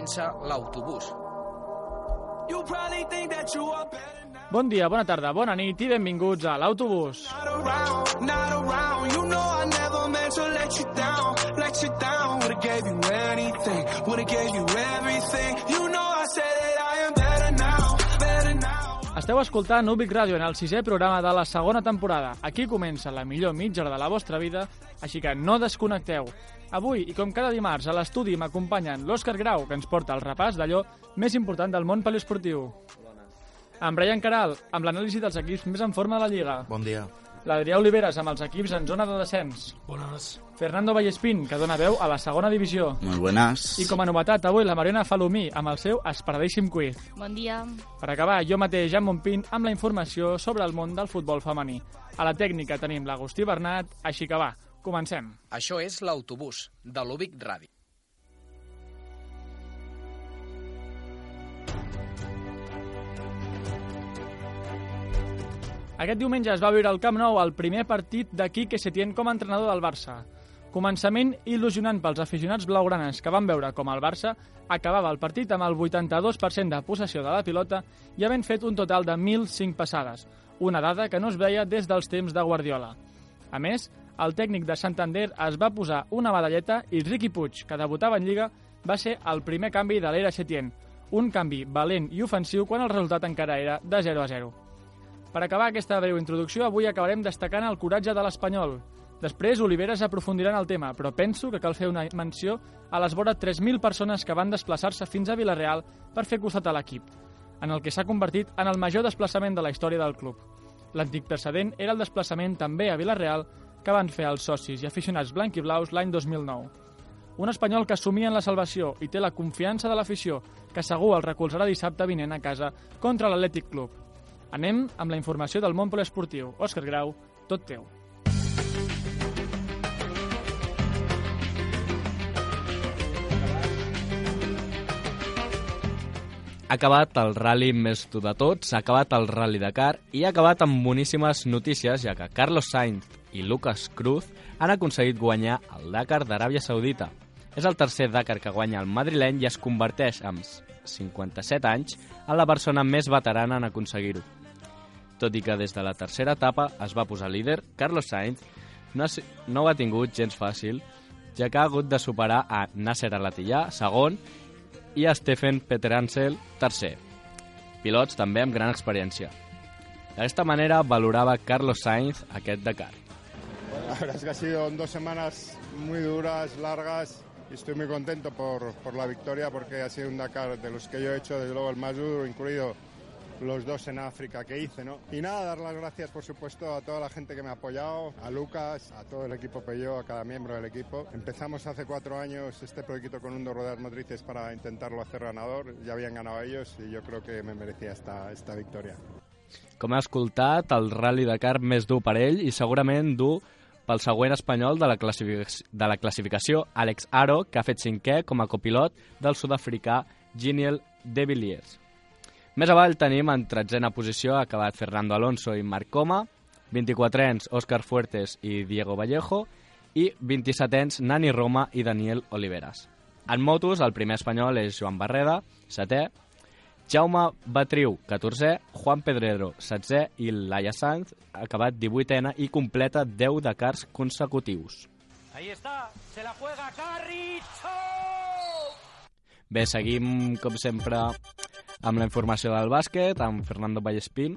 comença l'autobús. Bon dia, bona tarda, bona nit i benvinguts a l'autobús. Esteu escoltant Ubic Ràdio en el sisè programa de la segona temporada. Aquí comença la millor mitja hora de la vostra vida, així que no desconnecteu. Avui, i com cada dimarts, a l'estudi m'acompanyen l'Òscar Grau, que ens porta el repàs d'allò més important del món poliesportiu. En Brian Caral, amb l'anàlisi dels equips més en forma de la Lliga. Bon dia. L'Adrià Oliveres, amb els equips en zona de descens. Bones. Fernando Vallespín, que dona veu a la segona divisió. Muy buenas. I com a novetat, avui la Mariona Falomí, amb el seu esperadíssim quiz. Bon dia. Per acabar, jo mateix, Jan Montpín, amb la informació sobre el món del futbol femení. A la tècnica tenim l'Agustí Bernat, així que va, comencem. Això és l'autobús de l'Ubic Ràdio. Aquest diumenge es va viure al Camp Nou el primer partit de Quique Setién com a entrenador del Barça. Començament il·lusionant pels aficionats blaugranes que van veure com el Barça acabava el partit amb el 82% de possessió de la pilota i havent fet un total de 1.005 passades, una dada que no es veia des dels temps de Guardiola. A més, el tècnic de Santander es va posar una medalleta i Riqui Puig, que debutava en Lliga, va ser el primer canvi de l'era Setién, un canvi valent i ofensiu quan el resultat encara era de 0 a 0. Per acabar aquesta breu introducció, avui acabarem destacant el coratge de l'Espanyol. Després, Oliveres aprofundirà en el tema, però penso que cal fer una menció a les vora 3.000 persones que van desplaçar-se fins a Vilareal per fer costat a l'equip, en el que s'ha convertit en el major desplaçament de la història del club. L'antic precedent era el desplaçament també a Vilareal que van fer els socis i aficionats blanc i blaus l'any 2009. Un espanyol que assumia en la salvació i té la confiança de l'afició, que segur el recolzarà dissabte vinent a casa contra l'Atlètic Club. Anem amb la informació del món poliesportiu. Òscar Grau, tot teu. Ha acabat el rally més dur de tots, ha acabat el rally Dakar i ha acabat amb boníssimes notícies, ja que Carlos Sainz i Lucas Cruz han aconseguit guanyar el Dakar d'Aràbia Saudita. És el tercer Dakar que guanya el madrileny i es converteix, amb 57 anys, en la persona més veterana en aconseguir-ho. Tot i que des de la tercera etapa es va posar líder, Carlos Sainz no, no ho ha tingut gens fàcil, ja que ha hagut de superar a Nasser Al-Attiyah, segon, i a Stephen Peteransel, tercer. Pilots també amb gran experiència. D'aquesta manera valorava Carlos Sainz aquest Dakar. La verdad es que ha sido dos semanas muy duras, largas, y estoy muy contento por, por la victoria porque ha sido un Dakar de los que yo he hecho, desde luego el más duro, incluido los dos en África que hice, ¿no? Y nada, dar las gracias, por supuesto, a toda la gente que me ha apoyado, a Lucas, a todo el equipo Peugeot, a cada miembro del equipo. Empezamos hace cuatro años este proyecto con un dos ruedas motrices para intentarlo hacer ganador. Ya habían ganado ellos y yo creo que me merecía esta, esta victoria. Com ha escoltat, el Rally Dakar més dur per ell i segurament dur pel següent espanyol de la, de la classificació, Alex Aro, que ha fet cinquè com a copilot del sud-africà Giniel de Villiers. Més avall tenim en tretzena posició acabat Fernando Alonso i Marc Coma, 24ens Òscar Fuertes i Diego Vallejo i 27ens Nani Roma i Daniel Oliveras. En motos, el primer espanyol és Joan Barreda, setè, Jaume Batriu, 14è, Juan Pedrero, 16è i Laia Sanz, ha acabat 18ena i completa 10 Dakars consecutius. Ahí está, se la juega Carricho. Bé, seguim, com sempre, amb la informació del bàsquet, amb Fernando Vallespín.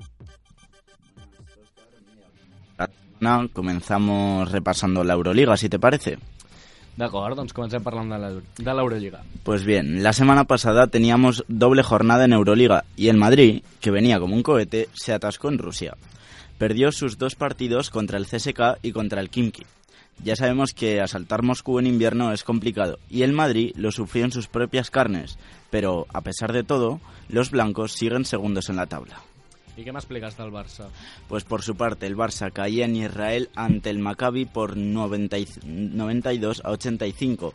No, comenzamos repasando la Euroliga, si te parece. D'acord, doncs comencem parlant de. Pues bien, la semana pasada teníamos doble jornada en Euroliga y el Madrid, que venía como un cohete, se atascó en Rusia. Perdió sus dos partidos contra el CSK y contra el Kimki. Ya sabemos que asaltar Moscú en invierno es complicado y el Madrid lo sufrió en sus propias carnes, pero a pesar de todo, los blancos siguen segundos en la tabla. I què m'expliques del Barça? Pues por su parte, el Barça caía en Israel ante el Maccabi por 90 y- 92 a 85,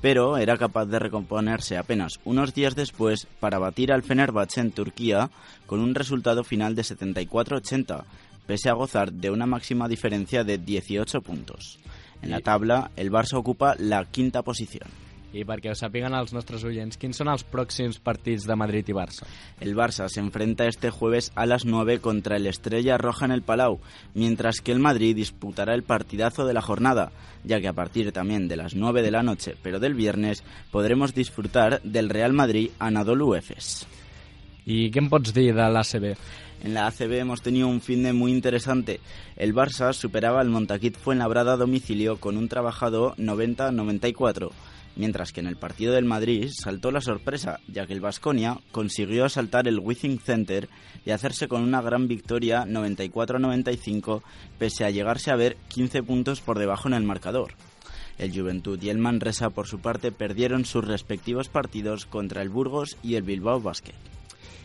pero era capaz de recomponerse apenas unos días después para batir al Fenerbahce en Turquía con un resultado final de 74-80, pese a gozar de una máxima diferencia de 18 puntos. En la tabla, el Barça ocupa la quinta posición. I perquè ho sàpiguen els nostres oients, quins són els pròxims partits de Madrid i Barça? El Barça se enfrenta este jueves a las 9 contra el Estrella Roja en el Palau, mientras que el Madrid disputará el partidazo de la jornada, ya que a partir también de las 9 de la noche, pero del viernes, podremos disfrutar del Real Madrid Anadolu Efes. I què em pots dir de l'ACB? En la ACB hemos tenido un fin de muy interesante. El Barça superaba al Montaquit Fuenlabrada a domicilio con un trabajado 90-94, mientras que en el partido del Madrid saltó la sorpresa, ya que el Vasconia consiguió asaltar el Withing Center y hacerse con una gran victoria 94-95, pese a llegarse a ver 15 puntos por debajo en el marcador. El Juventud y el Manresa, por su parte, perdieron sus respectivos partidos contra el Burgos y el Bilbao Basket.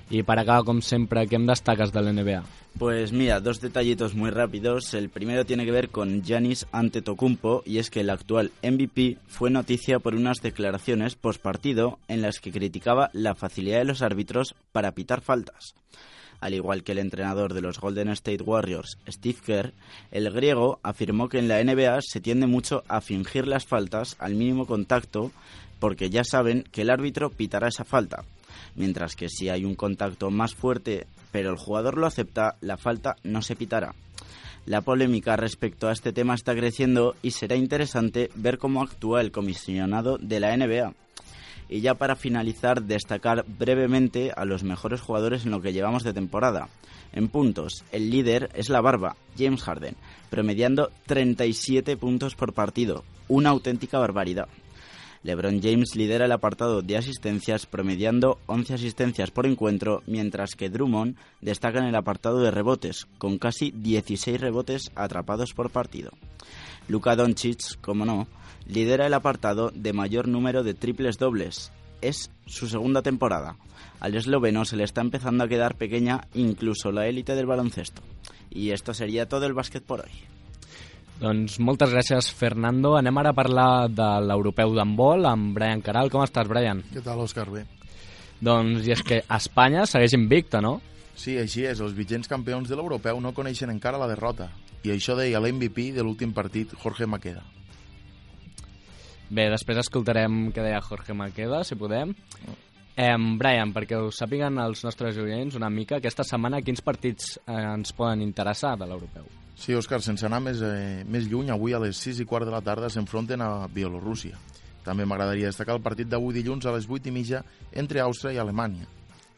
I per acabar, com sempre, què em destaques de l'NBA? Pues mira, dos detallitos muy rápidos. El primero tiene que ver con Giannis Antetokounmpo y es que el actual MVP fue noticia por unas declaraciones post partido en las que criticaba la facilidad de los árbitros para pitar faltas. Al igual que el entrenador de los Golden State Warriors, Steve Kerr, el griego afirmó que en la NBA se tiende mucho a fingir las faltas al mínimo contacto porque ya saben que el árbitro pitará esa falta mientras que si hay un contacto más fuerte pero el jugador lo acepta, la falta no se pitará. La polémica respecto a este tema está creciendo y será interesante ver cómo actúa el comisionado de la NBA. Y ya para finalizar, destacar brevemente a los mejores jugadores en lo que llevamos de temporada. En puntos, el líder es la barba, James Harden, promediando 37 puntos por partido, una auténtica barbaridad. LeBron James lidera el apartado de asistencias promediando 11 asistencias por encuentro, mientras que Drummond destaca en el apartado de rebotes, con casi 16 rebotes atrapados por partido. Luka Doncic, como no, lidera el apartado de mayor número de triples dobles. Es su segunda temporada. Al esloveno se le está empezando a quedar pequeña incluso la élite del baloncesto. Y esto sería todo el básquet por hoy. Doncs moltes gràcies, Fernando. Anem ara a parlar de l'europeu d'handbol amb Brian Caral. Com estàs, Brian? Què tal, Òscar? Bé. Doncs, i és que Espanya segueix invicta, no? Sí, així és. Els vigents campions de l'europeu no coneixen encara la derrota. I això deia l'MVP de l'últim partit, Jorge Maqueda. Bé, després escoltarem què deia Jorge Maqueda, si podem. Eh, Brian, perquè ho sàpiguen els nostres oients una mica, aquesta setmana quins partits eh, ens poden interessar de l'europeu? Sí, Òscar, sense anar més, eh, més lluny, avui a les 6 i quart de la tarda s'enfronten a Bielorússia. També m'agradaria destacar el partit d'avui dilluns a les 8 i mitja entre Àustria i Alemanya,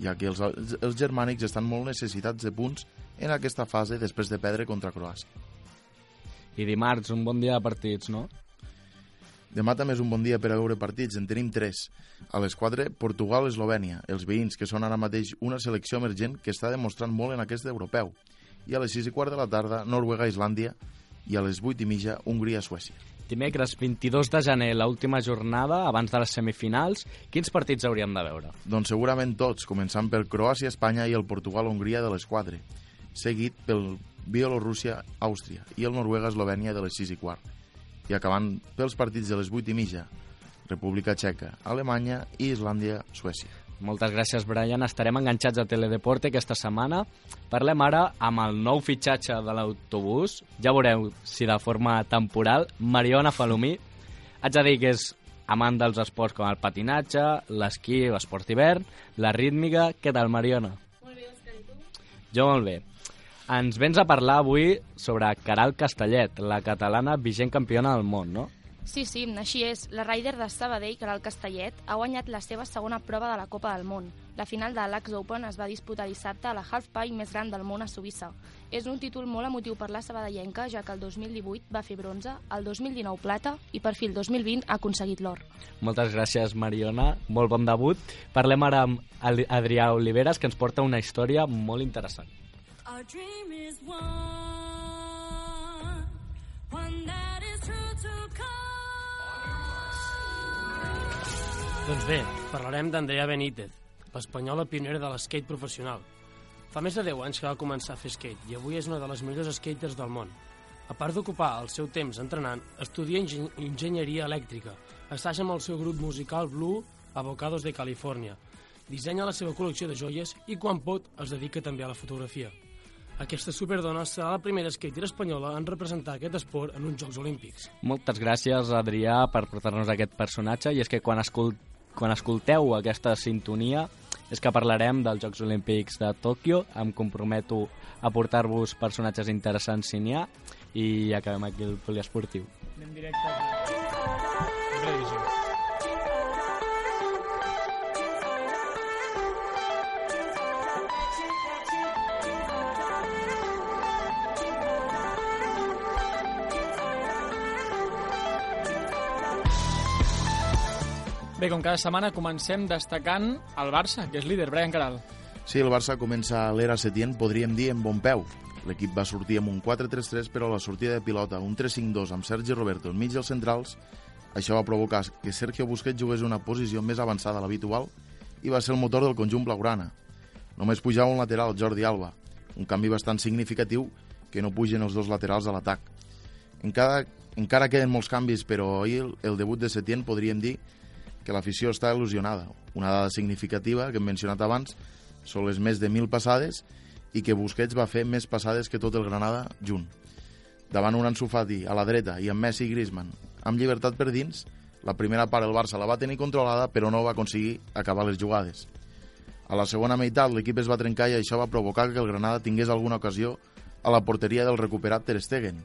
ja que els, els germànics estan molt necessitats de punts en aquesta fase després de perdre contra Croàcia. I dimarts, un bon dia de partits, no? Demà també és un bon dia per a veure partits, en tenim tres. A les 4, Portugal-Eslovènia, els veïns, que són ara mateix una selecció emergent que està demostrant molt en aquest europeu. I a les 6 i quart de la tarda, Noruega-Islàndia, i a les 8 i mitja, Hongria-Suècia. Dimecres 22 de gener, l'última jornada, abans de les semifinals, quins partits hauríem de veure? Doncs segurament tots, començant per Croàcia-Espanya i el Portugal-Hongria de les 4, seguit pel Bielorússia-Àustria i el Noruega-Eslovènia de les 6 i quart. I acabant pels partits de les 8 i mitja, República Txeca, Alemanya i Islàndia-Suècia. Moltes gràcies, Brian. Estarem enganxats a Teledeporte aquesta setmana. Parlem ara amb el nou fitxatge de l'autobús. Ja veureu si de forma temporal. Mariona Falomí, haig de dir que és amant dels esports com el patinatge, l'esquí, l'esport d'hivern, la rítmica... Què tal, Mariona? Molt bé, Òscar, i tu? Jo molt bé. Ens vens a parlar avui sobre Caral Castellet, la catalana vigent campiona del món, no? Sí, sí, així és. La Ryder de Sabadell, el Castellet, ha guanyat la seva segona prova de la Copa del Món. La final de l'Ax Open es va disputar dissabte a la halfpipe més gran del món a Suïssa. És un títol molt emotiu per la sabadellenca, ja que el 2018 va fer bronze, el 2019 plata i per fi el 2020 ha aconseguit l'or. Moltes gràcies, Mariona. Molt bon debut. Parlem ara amb Adrià Oliveres, que ens porta una història molt interessant. Our dream is one, one that is true to come. Doncs bé, parlarem d'Andrea Benítez, l'espanyola pionera de l'skate professional. Fa més de 10 anys que va començar a fer skate i avui és una de les millors skaters del món. A part d'ocupar el seu temps entrenant, estudia engi enginyeria elèctrica, assaja amb el seu grup musical Blue Avocados de Califòrnia, dissenya la seva col·lecció de joies i, quan pot, es dedica també a la fotografia. Aquesta superdona serà la primera skater espanyola en representar aquest esport en uns Jocs Olímpics. Moltes gràcies, Adrià, per portar-nos aquest personatge. I és que quan, escol quan escolteu aquesta sintonia és que parlarem dels Jocs Olímpics de Tòquio. Em comprometo a portar-vos personatges interessants si n'hi ha i acabem aquí el poliesportiu. Anem directe a Revisió. Bé, com cada setmana comencem destacant el Barça, que és líder, Brian Caral. Sí, el Barça comença l'era Setién, podríem dir, en bon peu. L'equip va sortir amb un 4-3-3, però a la sortida de pilota, un 3-5-2 amb Sergi Roberto enmig dels centrals, això va provocar que Sergio Busquets jugués una posició més avançada a l'habitual i va ser el motor del conjunt blaugrana. Només pujava un lateral, Jordi Alba, un canvi bastant significatiu que no pugen els dos laterals a l'atac. Encara, encara queden molts canvis, però ahir el debut de Setién podríem dir que l'afició està il·lusionada. Una dada significativa que hem mencionat abans són les més de 1.000 passades i que Busquets va fer més passades que tot el Granada junt. Davant un Ansu Fati a la dreta i amb Messi i Griezmann amb llibertat per dins, la primera part el Barça la va tenir controlada però no va aconseguir acabar les jugades. A la segona meitat l'equip es va trencar i això va provocar que el Granada tingués alguna ocasió a la porteria del recuperat Ter Stegen.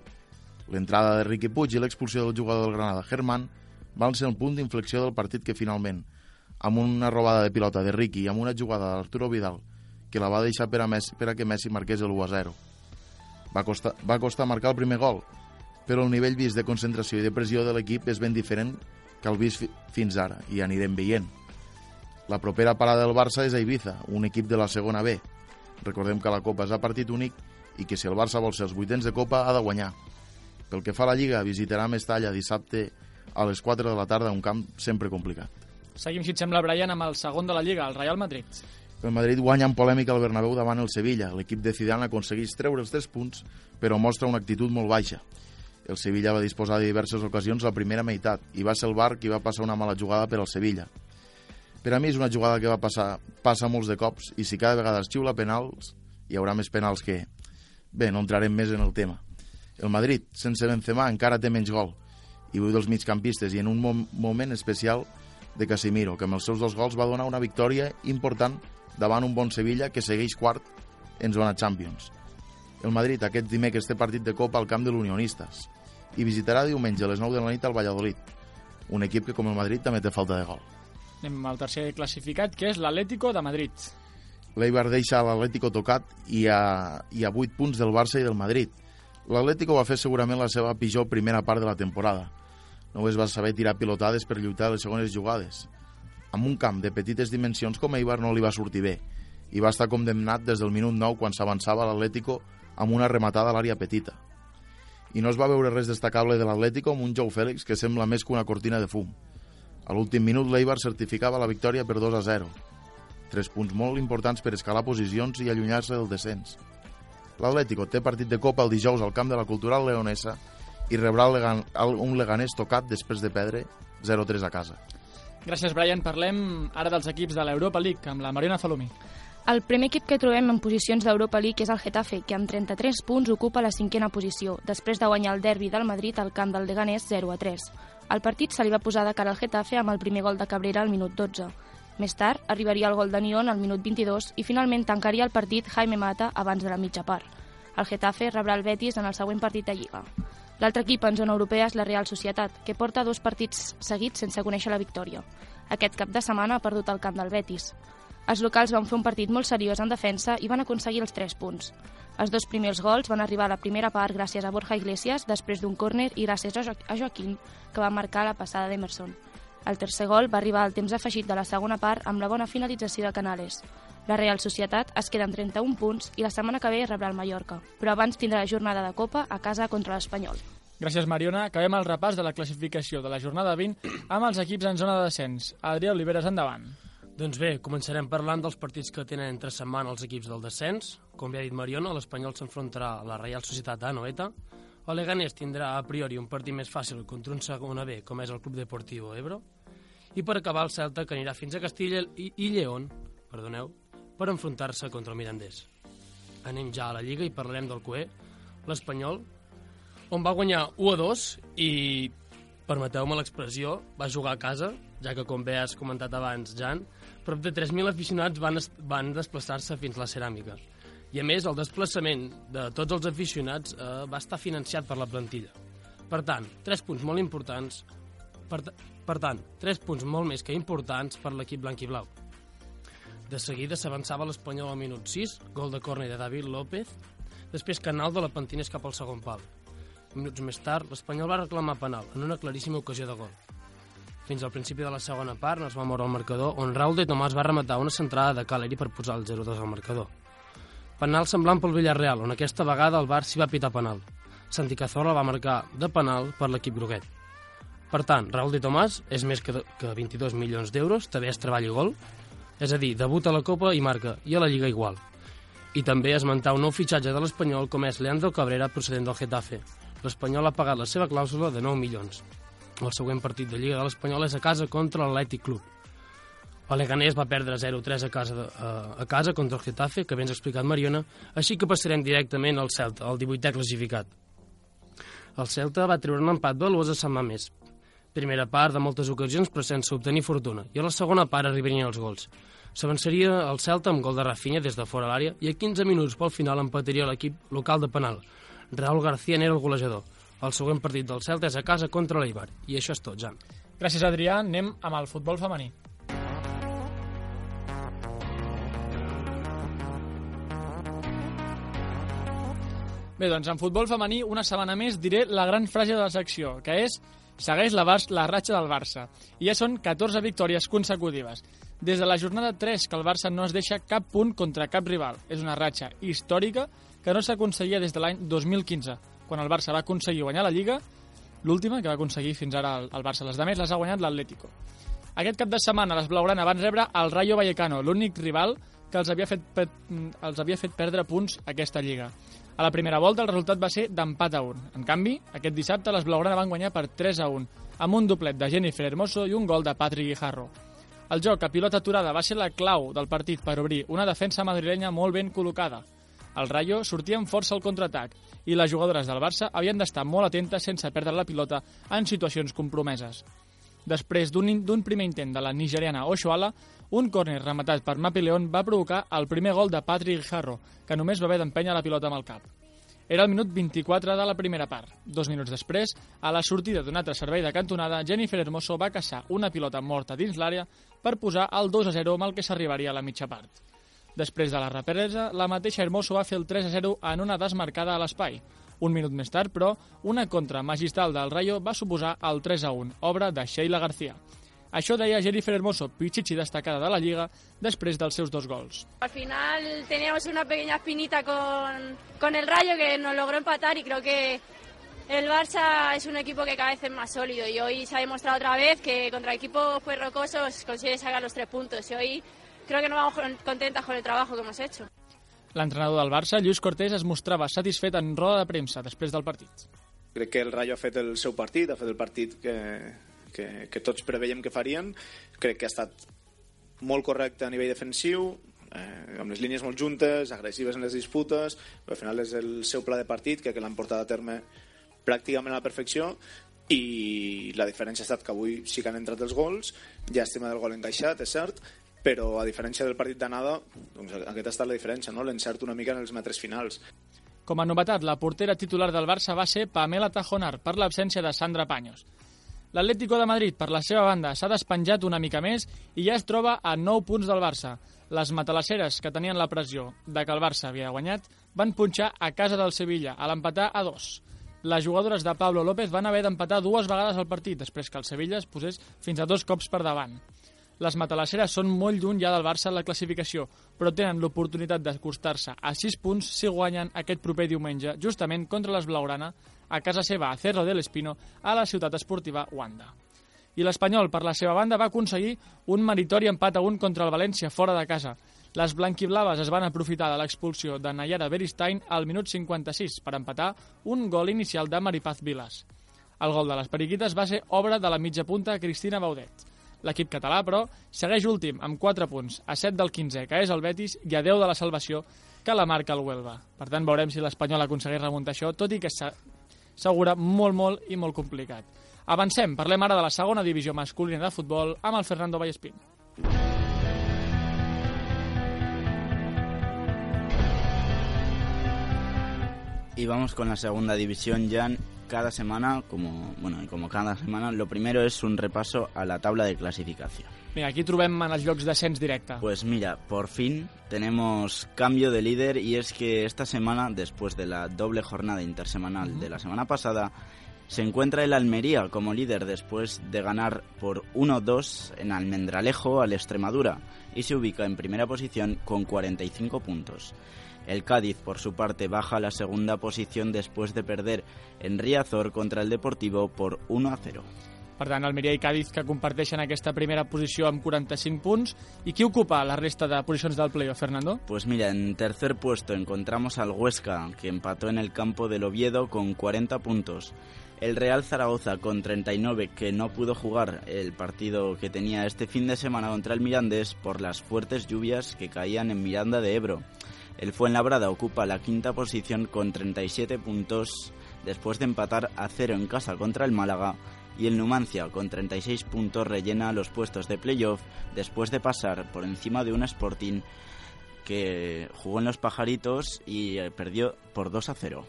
L'entrada de Riqui Puig i l'expulsió del jugador del Granada, Germán, van ser el punt d'inflexió del partit que finalment, amb una robada de pilota de Riqui i amb una jugada d'Arturo Vidal, que la va deixar per a, Messi, per a que Messi marqués el 1-0. Va costar, va costar marcar el primer gol, però el nivell vist de concentració i de pressió de l'equip és ben diferent que el vist fi, fins ara, i anirem veient. La propera parada del Barça és a Ibiza, un equip de la segona B. Recordem que la Copa és a partit únic i que si el Barça vol ser els vuitens de Copa ha de guanyar. Pel que fa a la Lliga, visitarà Mestalla dissabte a les 4 de la tarda, un camp sempre complicat. Seguim, si et sembla, Brian, amb el segon de la Lliga, el Real Madrid. El Madrid guanya en polèmica al Bernabéu davant el Sevilla. L'equip de Zidane aconsegueix treure els 3 punts, però mostra una actitud molt baixa. El Sevilla va disposar de diverses ocasions la primera meitat i va ser el Bar qui va passar una mala jugada per al Sevilla. Per a mi és una jugada que va passar passa molts de cops i si cada vegada es xiula penals, hi haurà més penals que... Bé, no entrarem més en el tema. El Madrid, sense Benzema, encara té menys gol i vull dels migcampistes i en un mom moment especial de Casemiro, que amb els seus dos gols va donar una victòria important davant un bon Sevilla que segueix quart en zona Champions. El Madrid aquest dimecres té partit de Copa al camp de l'Unionistes i visitarà diumenge a les 9 de la nit al Valladolid, un equip que com el Madrid també té falta de gol. Anem al tercer classificat, que és l'Atlético de Madrid. L'Eibar deixa l'Atlético tocat i a, i a 8 punts del Barça i del Madrid. L'Atlético va fer segurament la seva pitjor primera part de la temporada. Només va saber tirar pilotades per lluitar les segones jugades. Amb un camp de petites dimensions com Eibar no li va sortir bé i va estar condemnat des del minut 9 quan s'avançava l'Atlético amb una rematada a l'àrea petita. I no es va veure res destacable de l'Atlético amb un Jou Fèlix que sembla més que una cortina de fum. A l'últim minut l'Eibar certificava la victòria per 2 a 0. Tres punts molt importants per escalar posicions i allunyar-se del descens. L'Atlético té partit de Copa el dijous al camp de la Cultural Leonesa i rebrà el Legan, un Leganés tocat després de perdre 0-3 a casa. Gràcies, Brian. Parlem ara dels equips de l'Europa League amb la Mariona Zalomi. El primer equip que trobem en posicions d'Europa League és el Getafe, que amb 33 punts ocupa la cinquena posició, després de guanyar el derbi del Madrid al camp del Leganés 0 a 3. El partit se li va posar de cara al Getafe amb el primer gol de Cabrera al minut 12. Més tard arribaria el gol de Nion al minut 22 i finalment tancaria el partit Jaime Mata abans de la mitja part. El Getafe rebrà el Betis en el següent partit de Lliga. L'altre equip en zona europea és la Real Societat, que porta dos partits seguits sense conèixer la victòria. Aquest cap de setmana ha perdut el camp del Betis. Els locals van fer un partit molt seriós en defensa i van aconseguir els 3 punts. Els dos primers gols van arribar a la primera part gràcies a Borja Iglesias després d'un córner i gràcies a, a Joaquín, que va marcar la passada d'Emerson. El tercer gol va arribar al temps afegit de la segona part amb la bona finalització de Canales. La Real Societat es queda amb 31 punts i la setmana que ve rebrà el Mallorca, però abans tindrà la jornada de Copa a casa contra l'Espanyol. Gràcies, Mariona. Acabem el repàs de la classificació de la jornada 20 amb els equips en zona de descens. Adrià Oliveres, endavant. Doncs bé, començarem parlant dels partits que tenen entre setmana els equips del descens. Com ja ha dit Mariona, l'Espanyol s'enfrontarà a la Reial Societat a Noeta. El Leganés tindrà a priori un partit més fàcil contra un segona B, com és el Club Deportivo Ebro. I per acabar, el Celta, que anirà fins a Castilla i, i Lleón, perdoneu, per enfrontar-se contra el Mirandés. Anem ja a la Lliga i parlarem del CUE, l'Espanyol, on va guanyar 1 a 2 i, permeteu-me l'expressió, va jugar a casa, ja que, com bé has comentat abans, Jan, prop de 3.000 aficionats van, van desplaçar-se fins la ceràmica. I, a més, el desplaçament de tots els aficionats eh, va estar financiat per la plantilla. Per tant, tres punts molt importants per, per tant, tres punts molt més que importants per l'equip blanc i blau. De seguida s'avançava l'Espanyol al minut 6, gol de córner de David López, després Canal de la Pentinés cap al segon pal. Minuts més tard, l'Espanyol va reclamar penal, en una claríssima ocasió de gol. Fins al principi de la segona part no es va moure el marcador, on Raúl de Tomàs va rematar una centrada de Caleri per posar el 0-2 al marcador. Penal semblant pel Villarreal, on aquesta vegada el Bar s'hi va pitar penal. Santi Cazorla va marcar de penal per l'equip groguet. Per tant, Raúl de Tomàs és més que, que 22 milions d'euros, també és treball i gol, és a dir, debuta a la Copa i marca, i a la Lliga igual. I també esmentar un nou fitxatge de l'Espanyol com és Leandro Cabrera procedent del Getafe. L'Espanyol ha pagat la seva clàusula de 9 milions. El següent partit de Lliga de l'Espanyol és a casa contra l'Atlètic Club. El Leganés va perdre 0-3 a casa, de, a, a casa contra el Getafe, que ben ha explicat Mariona, així que passarem directament al Celta, el 18è classificat. El Celta va treure un empat valuós a Sant Mamés. Primera part de moltes ocasions, però sense obtenir fortuna, i a la segona part arribarien els gols. S'avançaria el Celta amb gol de Rafinha des de fora l'àrea i a 15 minuts pel final empataria l'equip local de penal. Raúl García n'era el golejador. El següent partit del Celta és a casa contra l'Eibar. I això és tot, Jan. Gràcies, Adrià. Anem amb el futbol femení. Bé, doncs en futbol femení, una setmana més, diré la gran frase de la secció, que és segueix la, Bar la ratxa del Barça. I ja són 14 victòries consecutives. Des de la jornada 3 que el Barça no es deixa cap punt contra cap rival. És una ratxa històrica que no s'aconseguia des de l'any 2015, quan el Barça va aconseguir guanyar la Lliga, l'última que va aconseguir fins ara el, el Barça. Les demés les ha guanyat l'Atlético. Aquest cap de setmana les Blaugrana van rebre el Rayo Vallecano, l'únic rival que els havia, fet, els havia fet perdre punts aquesta lliga. La primera volta el resultat va ser d'empat a 1. En canvi, aquest dissabte les Blaugrana van guanyar per 3 a 1, amb un doblet de Jennifer Hermoso i un gol de Patrick Guijarro. El joc a pilota aturada va ser la clau del partit per obrir una defensa madrilenya molt ben col·locada. El Rayo sortia amb força al contraatac i les jugadores del Barça havien d'estar molt atentes sense perdre la pilota en situacions compromeses. Després d'un primer intent de la nigeriana Oshuala, un córner rematat per Mapi León va provocar el primer gol de Patrick Guijarro, que només va haver d'empènyer la pilota amb el cap. Era el minut 24 de la primera part. Dos minuts després, a la sortida d'un altre servei de cantonada, Jennifer Hermoso va caçar una pilota morta dins l'àrea per posar el 2 a 0 amb el que s'arribaria a la mitja part. Després de la represa, la mateixa Hermoso va fer el 3 a 0 en una desmarcada a l'espai. Un minut més tard, però, una contra magistral del Rayo va suposar el 3 a 1, obra de Sheila García. Això deia Jennifer Hermoso, pichichi destacada de la Lliga, després dels seus dos gols. Al final teníamos una pequeña espinita con, con el Rayo que nos logró empatar y creo que el Barça es un equipo que cada vez es más sólido y hoy se ha demostrado otra vez que contra equipos pues rocosos consigue sacar los tres puntos y hoy creo que nos vamos con- contentas con el trabajo que hemos hecho. L'entrenador del Barça, Lluís Cortés, es mostrava satisfet en roda de premsa després del partit. Crec que el Rayo ha fet el seu partit, ha fet el partit que, que, que tots preveiem que farien. Crec que ha estat molt correcte a nivell defensiu, eh, amb les línies molt juntes, agressives en les disputes, però al final és el seu pla de partit, que, que l'han portat a terme pràcticament a la perfecció i la diferència ha estat que avui sí que han entrat els gols, llàstima del gol encaixat, és cert, però a diferència del partit d'anada, doncs aquest ha estat la diferència, no? l'encert una mica en els metres finals. Com a novetat, la portera titular del Barça va ser Pamela Tajonar per l'absència de Sandra Paños. L'Atlético de Madrid, per la seva banda, s'ha despenjat una mica més i ja es troba a 9 punts del Barça. Les matalasseres, que tenien la pressió de que el Barça havia guanyat, van punxar a casa del Sevilla, a l'empatar a 2. Les jugadores de Pablo López van haver d'empatar dues vegades al partit, després que el Sevilla es posés fins a dos cops per davant. Les matalasseres són molt lluny ja del Barça en la classificació, però tenen l'oportunitat d'acostar-se a 6 punts si guanyen aquest proper diumenge, justament contra les Blaugrana, a casa seva a Cerro del Espino, a la ciutat esportiva Wanda. I l'Espanyol, per la seva banda, va aconseguir un meritori empat a un contra el València fora de casa. Les blanquiblaves es van aprofitar de l'expulsió de Nayara Beristain al minut 56 per empatar un gol inicial de Maripaz Vilas. El gol de les periquites va ser obra de la mitja punta Cristina Baudet. L'equip català, però, segueix últim amb 4 punts, a 7 del 15, que és el Betis, i a 10 de la salvació, que la marca el Huelva. Per tant, veurem si l'Espanyol aconsegueix remuntar això, tot i que s'augura molt, molt i molt complicat. Avancem, parlem ara de la segona divisió masculina de futbol amb el Fernando Vallespín. Y vamos con la segunda división, Jan. Cada semana, como bueno, y como cada semana, lo primero es un repaso a la tabla de clasificación. Mira, aquí trobem en els llocs d'ascens directe. Pues mira, por fin tenemos cambio de líder y es que esta semana, después de la doble jornada intersemanal de la semana pasada, se encuentra el Almería como líder después de ganar por 1-2 en Almendralejo al Extremadura y se ubica en primera posición con 45 puntos. El Cádiz, por su parte, baja a la segunda posición después de perder en Riazor contra el Deportivo por 1-0. Per tant, Almeria i Cádiz que comparteixen aquesta primera posició amb 45 punts. I qui ocupa la resta de posicions del playoff, Fernando? Pues mira, en tercer puesto encontramos al Huesca, que empató en el campo del Oviedo con 40 puntos. El Real Zaragoza con 39, que no pudo jugar el partido que tenía este fin de semana contra el Mirandés por las fuertes lluvias que caían en Miranda de Ebro. El Fuenlabrada ocupa la quinta posición con 37 puntos después de empatar a cero en casa contra el Málaga y el Numancia con 36 puntos rellena los puestos de playoff después de pasar por encima de un Sporting que jugó en los Pajaritos y eh, perdió por 2 a 0.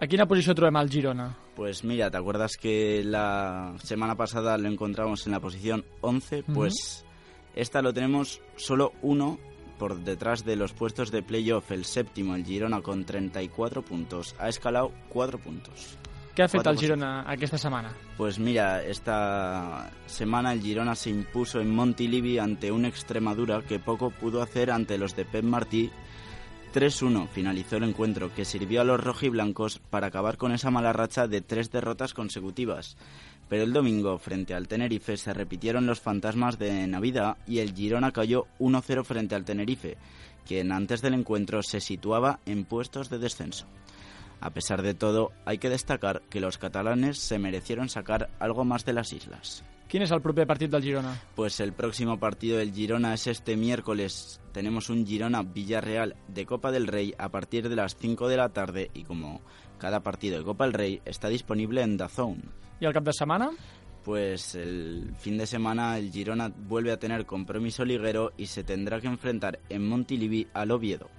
A quina posició trobem el Girona? Pues mira, ¿te acuerdas que la semana pasada lo encontramos en la posición 11? Ujú. Pues esta lo tenemos solo uno por detrás de los puestos de playoff. El séptimo, el Girona, con 34 puntos. Ha escalado 4 puntos. Fet Cuatro el Girona aquesta setmana? Pues mira, esta semana el Girona se impuso en Montilivi ante un Extremadura que poco pudo hacer ante los de Pep Martí. 3-1 finalizó el encuentro que sirvió a los rojiblancos para acabar con esa mala racha de tres derrotas consecutivas. Pero el domingo, frente al Tenerife, se repitieron los fantasmas de Navidad y el Girona cayó 1-0 frente al Tenerife, quien antes del encuentro se situaba en puestos de descenso. A pesar de todo, hay que destacar que los catalanes se merecieron sacar algo más de las islas. Quin és el proper partit del Girona? Pues el próximo partido del Girona es este miércoles. Tenemos un Girona Villarreal de Copa del Rey a partir de las 5 de la tarde y como cada partido de Copa del Rey está disponible en DAZN. I el cap de setmana? Pues el fin de semana el Girona vuelve a tener compromiso liguero y se tendrá que enfrentar en Montilivi al Oviedo.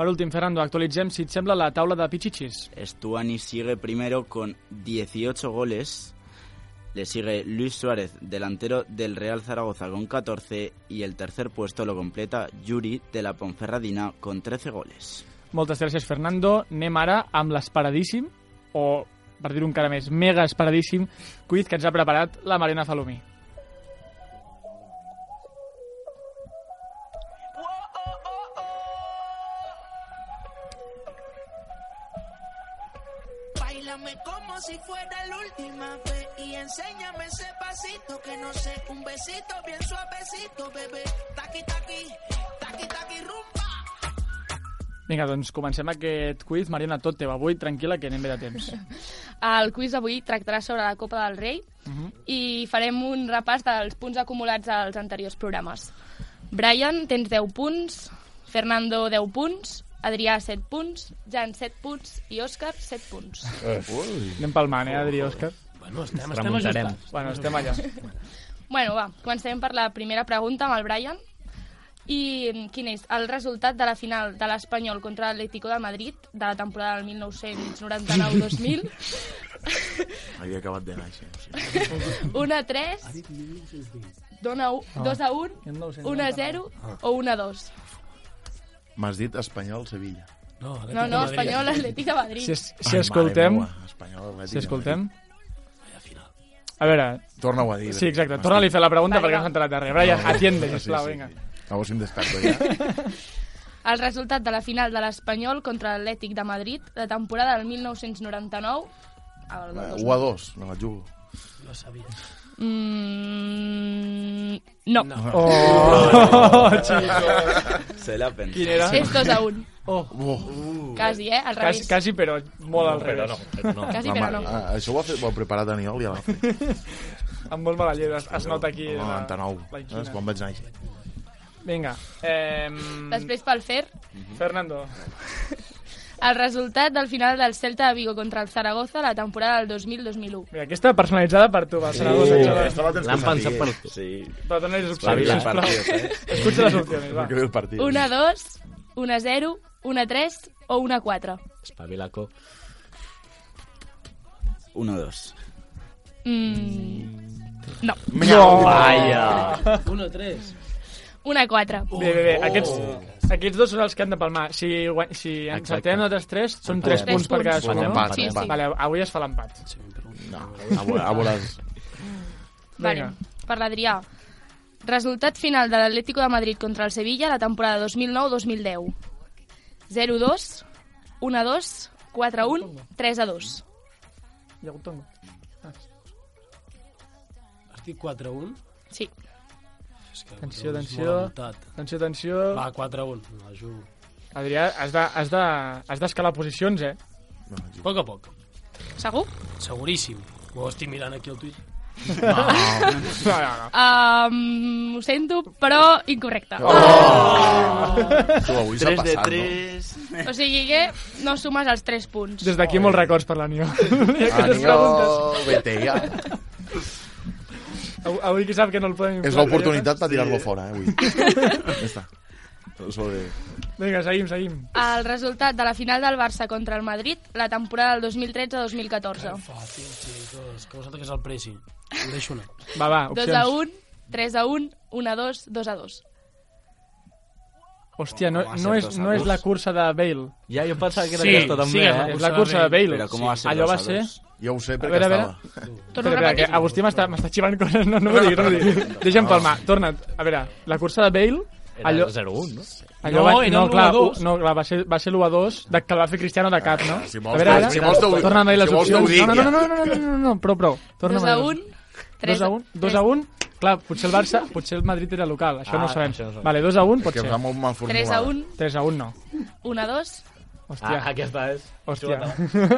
Per últim, Fernando, actualitzem, si et sembla, la taula de Pichichis. Stuani sigue primero con 18 goles. Le sigue Luis Suárez, delantero del Real Zaragoza, con 14. Y el tercer puesto lo completa Yuri, de la Ponferradina, con 13 goles. Moltes gràcies, Fernando. Anem ara amb l'esperadíssim, o, per dir-ho encara més, mega esperadíssim, quiz que ens ha preparat la Marina Falomí. Como si fuera la última vez y enséñame ese pasito que no sé, un besito bien suavecito, bebé. Taqui taqui, taqui taqui rumba. Vinga, doncs comencem aquest quiz. Mariana, tot teu avui, tranquil·la, que anem bé de temps. El quiz avui tractarà sobre la Copa del Rei Uh -huh. i farem un repàs dels punts acumulats als anteriors programes. Brian, tens 10 punts, Fernando, 10 punts, Adrià, 7 punts, Jan, 7 punts i Òscar, 7 punts. Ui. Anem palmant, eh, Adri i Òscar? Bueno, estem, estem ajustats. Bueno, estem allà. Bueno, va, comencem per la primera pregunta amb el Brian. I mm, quin és el resultat de la final de l'Espanyol contra l'Atlético de Madrid de la temporada del 1999-2000? Havia acabat de néixer. Sigui. 1 a 3, 2 a 1, Ah. 2 a 1, 1 a 0 o 1 a 2? M'has dit Espanyol-Sevilla. No, No, no, Espanyol, Atlètic de Madrid. Si, es, Ai, si escoltem... mare meua, Espanyol, Atlètic si de escoltem... A veure... Torna-ho a dir. Sí, exacte. Torna-li a fer la pregunta Vale, perquè va. no s'ha enterat de res. Brian, atiende, Sí, sisplau, sí, vinga. sí. A veure si em descarto ja. El resultat de la final de l'Espanyol contra l'Atlètic de Madrid la temporada del 1999... El del 2000. 1 a 2, no la jugo. No sabia. Mm, no. No. Oh, chico. Se la pensa. Quin era? És 2 a 1. Oh. Uh. Quasi, eh? Al Quasi, revés. quasi, però molt al revés. no, però no. Quasi, però no. ah, Això ho ha, fet, ho ha preparat Aniol i ja l'ha fet. Amb molt mala llet, es, es nota aquí... La- 99, la és inquina. quan vaig néixer. Vinga. Eh, Després pel Fer, Fernando. El resultat del final del Celta de Vigo contra el Zaragoza la temporada del 2000-2001. Mira, aquesta personalitzada per tu, Saragossa. Uh, xaval. esto la tens L'han que pensat per tu. Sí. Però dona les opcions, sisplau. Eh? Escucha les opcions, va. El partit. 1 a 2, 1 a 0, 1 a 3 o 1 a 4. Espavilaco. 1-2. Mm, no, No. Vaya. 1-3. 1 a 4. Bé, bé, bé. Aquests, aquests dos són els que han de palmar. Si, guany- si encertem nosaltres tres, són tres Tres punts per cadascun, Són no? empat, Sí, empat. sí. Vale, avui es fa l'empat. No, a veure- a veuràs. Vale, Vinga. per l'Adrià. Resultat final de l'Atlético de Madrid contra el Sevilla la temporada 2009-2010. 0-2, 1-2, 4-1, 3-2. Hi ha hagut tongo. Estic 4-1. Sí. Atenció, atenció. Atenció, atenció. Va, 4-1. Me la jugo. Adrià, has de- has de- has d'escalar posicions, eh? A poc a poc. Segur? Seguríssim. Ho estic mirant aquí al Twitter. No, no, no. Um, ho sento, però incorrecte. Oh! Tu, avui s'ha 3 de passat, 3. O sigui que no sumes els 3 punts. Des d'aquí molts records per l'Anió. no? Aniol, vete ja. Avui, qui sap que no el podem És l'oportunitat per tirar-lo fora, eh, avui. Ja està. De... Vinga, seguim, seguim. El resultat de la final del Barça contra el Madrid la temporada del 2013-2014. Fàcil, xicos. Que vosaltres que és el pressing. Ho deixo anar. Va, va, 2 opcions. a 1, 3 a 1, 1 a 2, 2 a 2. Hòstia, no, no, és, a no és la cursa de Bale. Ja, jo pensava que era Sí, aquesta també, sí, eh? És la cursa de Bale. Però com va ser Allò va a ser... dos? Jo ho sé A perquè veure, a veure. estava. A Espera, espera, que repetir. Agustí m'està xivant coses. No, no m'ho diguis, no m'ho diguis. Deixa'm palmar. Torna't. A veure, la cursa de Bale... Era Allò, 0-1, no? allò No, va, era no, clar, 1-2. u- no, clar, va ser, va ser l'1-2 de que el va fer Cristiano de cap, no? Si a vols veure, t'ho- ara, si vols t'ho dic. torna'm a dir les opcions. dic, No, no, no, no, no, no, no, no, prou, prou. 2 Torna'm a dir. 1, 3 2 a 1, 2 a 1, clar, potser el Barça, potser el Madrid era local, això Ah, no ho sabem. això no ho sabem. Vale, 2 a 1 pot Que ser. està molt mal 3 formulada. a 1, 3 a 1 no. 1 a 2 Hòstia, Ah, aquesta és. hòstia.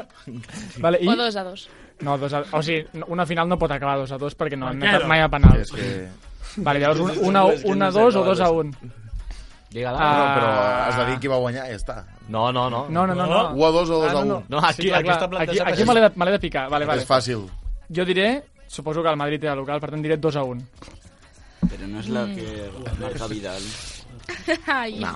vale, i... o 2 a 2. No, dos a... o sigui, no- una final no pot acabar 2 a 2 perquè no han anat no? mai a penal. És que... Vale, llavors 1 a, un a 2 o 2 a 1. Digue-la. Ah. No, però has de dir qui va guanyar i ja està. No, no, no. No, no, no. no. 1 a 2 o 2 Ah, a no, 1. No, aquí, clar, aquí clar, està aquí, plantejat. aquí me l'he de, me de picar. Vale, vale. És fàcil. Jo diré, suposo que el Madrid era local, per tant diré 2 a 1. Però no és la que marca Vidal. Ai, No,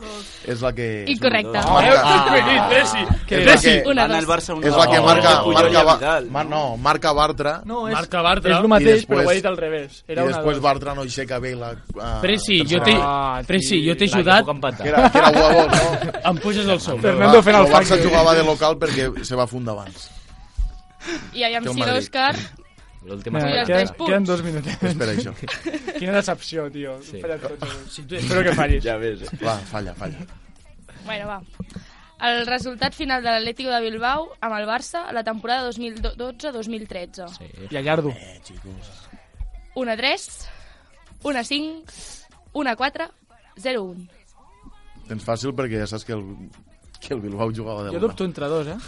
és la que... Incorrecte. Oh, marca... Messi. Què És la que, Una, el. Barça 1 és la que marca, Puyol marca, i Vidal. mar, no, marca Bartra No, és, Marca Bartra. és el mateix, I després- però ho he dit al revés. i Era una després dos. Bartra no aixeca bé la... Uh, Presi, jo t'he Ah, Presi, jo t'he que ajudat. Que era, que era 1 a 2, no? Em puges el sou. Fernando fent el el Barça fang. jugava de local perquè se va fundar abans. I aviam Que si l'Òscar... L'última Mira, els queden, tres punts. queden dos minutets. És per això. Quina decepció, tio. Sí. Fallat tots avui. Si tu... Espero que fallis. Ja ves, eh? Va, falla, falla. Bueno, va. El resultat final de l'Atlético de Bilbao amb el Barça a la temporada 2012-2013. Sí. I allardo. Eh, xicos. 1 a 3, 1 a 5, 1 a 4, 0 a 1. Tens fàcil perquè ja saps que el, que el Bilbao jugava de Jo local. dubto entre dos, eh?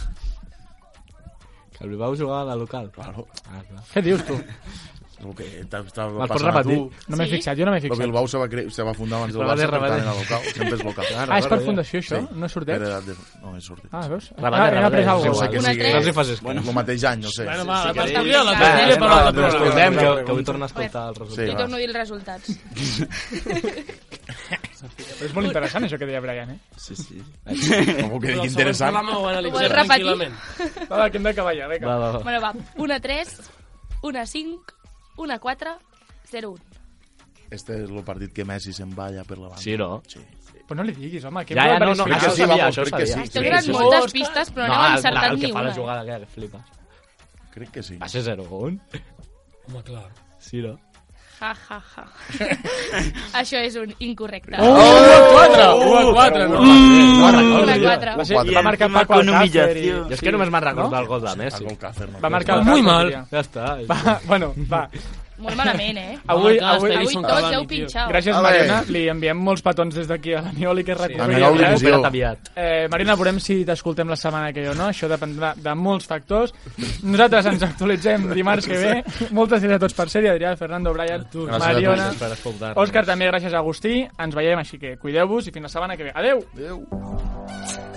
Que el Bilbao jugava a la local. Claro. Ah, clar. Què dius, tu? El que Me'l pots passant a repetir? tu. No m'he Sí? fixat, jo no m'he El fixat. Bilbao se va, cre... se va fundar abans del Barça, per tant era local. Sempre és local. Ah, és per fundació, això? No és sorteig? Edat de... No, és sorteig. Ah, veus? Repete, Ah, hem après alguna cosa. sé què Una sigui. tres. No els hi facis Bueno, el mateix any, no sé. Bueno, va, la tertúlia, la Va, tertúlia va, per l'altre va, programa. escoltem, que, que vull tornar a escoltar el Sí, resultat. I va. torno a dir els resultats. És molt interessant això que deia Brian, eh? Sí, sí. Com que dic interessant. Ho Vols repetir? Va, va, que hem d'acabar ja, vinga. Va, va, va. Bueno, va, 1 a 3, 1 a 5, 1 a 4, 0 1. Este és el partit que Messi se'n va allà per la banda. Sí, no? Sí. Però no li diguis, home, que Ja, ja, no, no, Crec que això sí, sabia, vamos, això crec que sabia. sí. Donant moltes pistes, però no, heu el, encertat el ni que fa una. la jugada que flipes. Crec que sí. Va ser 0-1? Home, clar. Sí, no? Ja, ja, ja. Això és un incorrecte. Oh, 1 a 4! 1 a 4, no. Un a quatre. Va, ser, Quatre. va marcar Paco Alcácer. humillació. Jo és que només me'n recordo el gol de Messi. Va marcar Muy Alcácer, mal. Ja està. Va, bueno, va. Molt malament, eh? Avui, avui, Avui Edison tots heu pinxat. gràcies, Ale. Mariona. Li enviem molts petons des d'aquí a l'Anioli, que es recuperi. Aviat. divisió. Recupera't aviat. Eh, Marina, veurem si t'escoltem la setmana que ve o no. Això dependrà de molts factors. Nosaltres ens actualitzem dimarts que ve. Moltes gràcies a tots per ser-hi. Adrià, Fernando, Brian, Gràcies a Mariona, Òscar, també gràcies a Agustí. Ens veiem, així que cuideu-vos i fins la setmana que ve. Adeu! Adéu.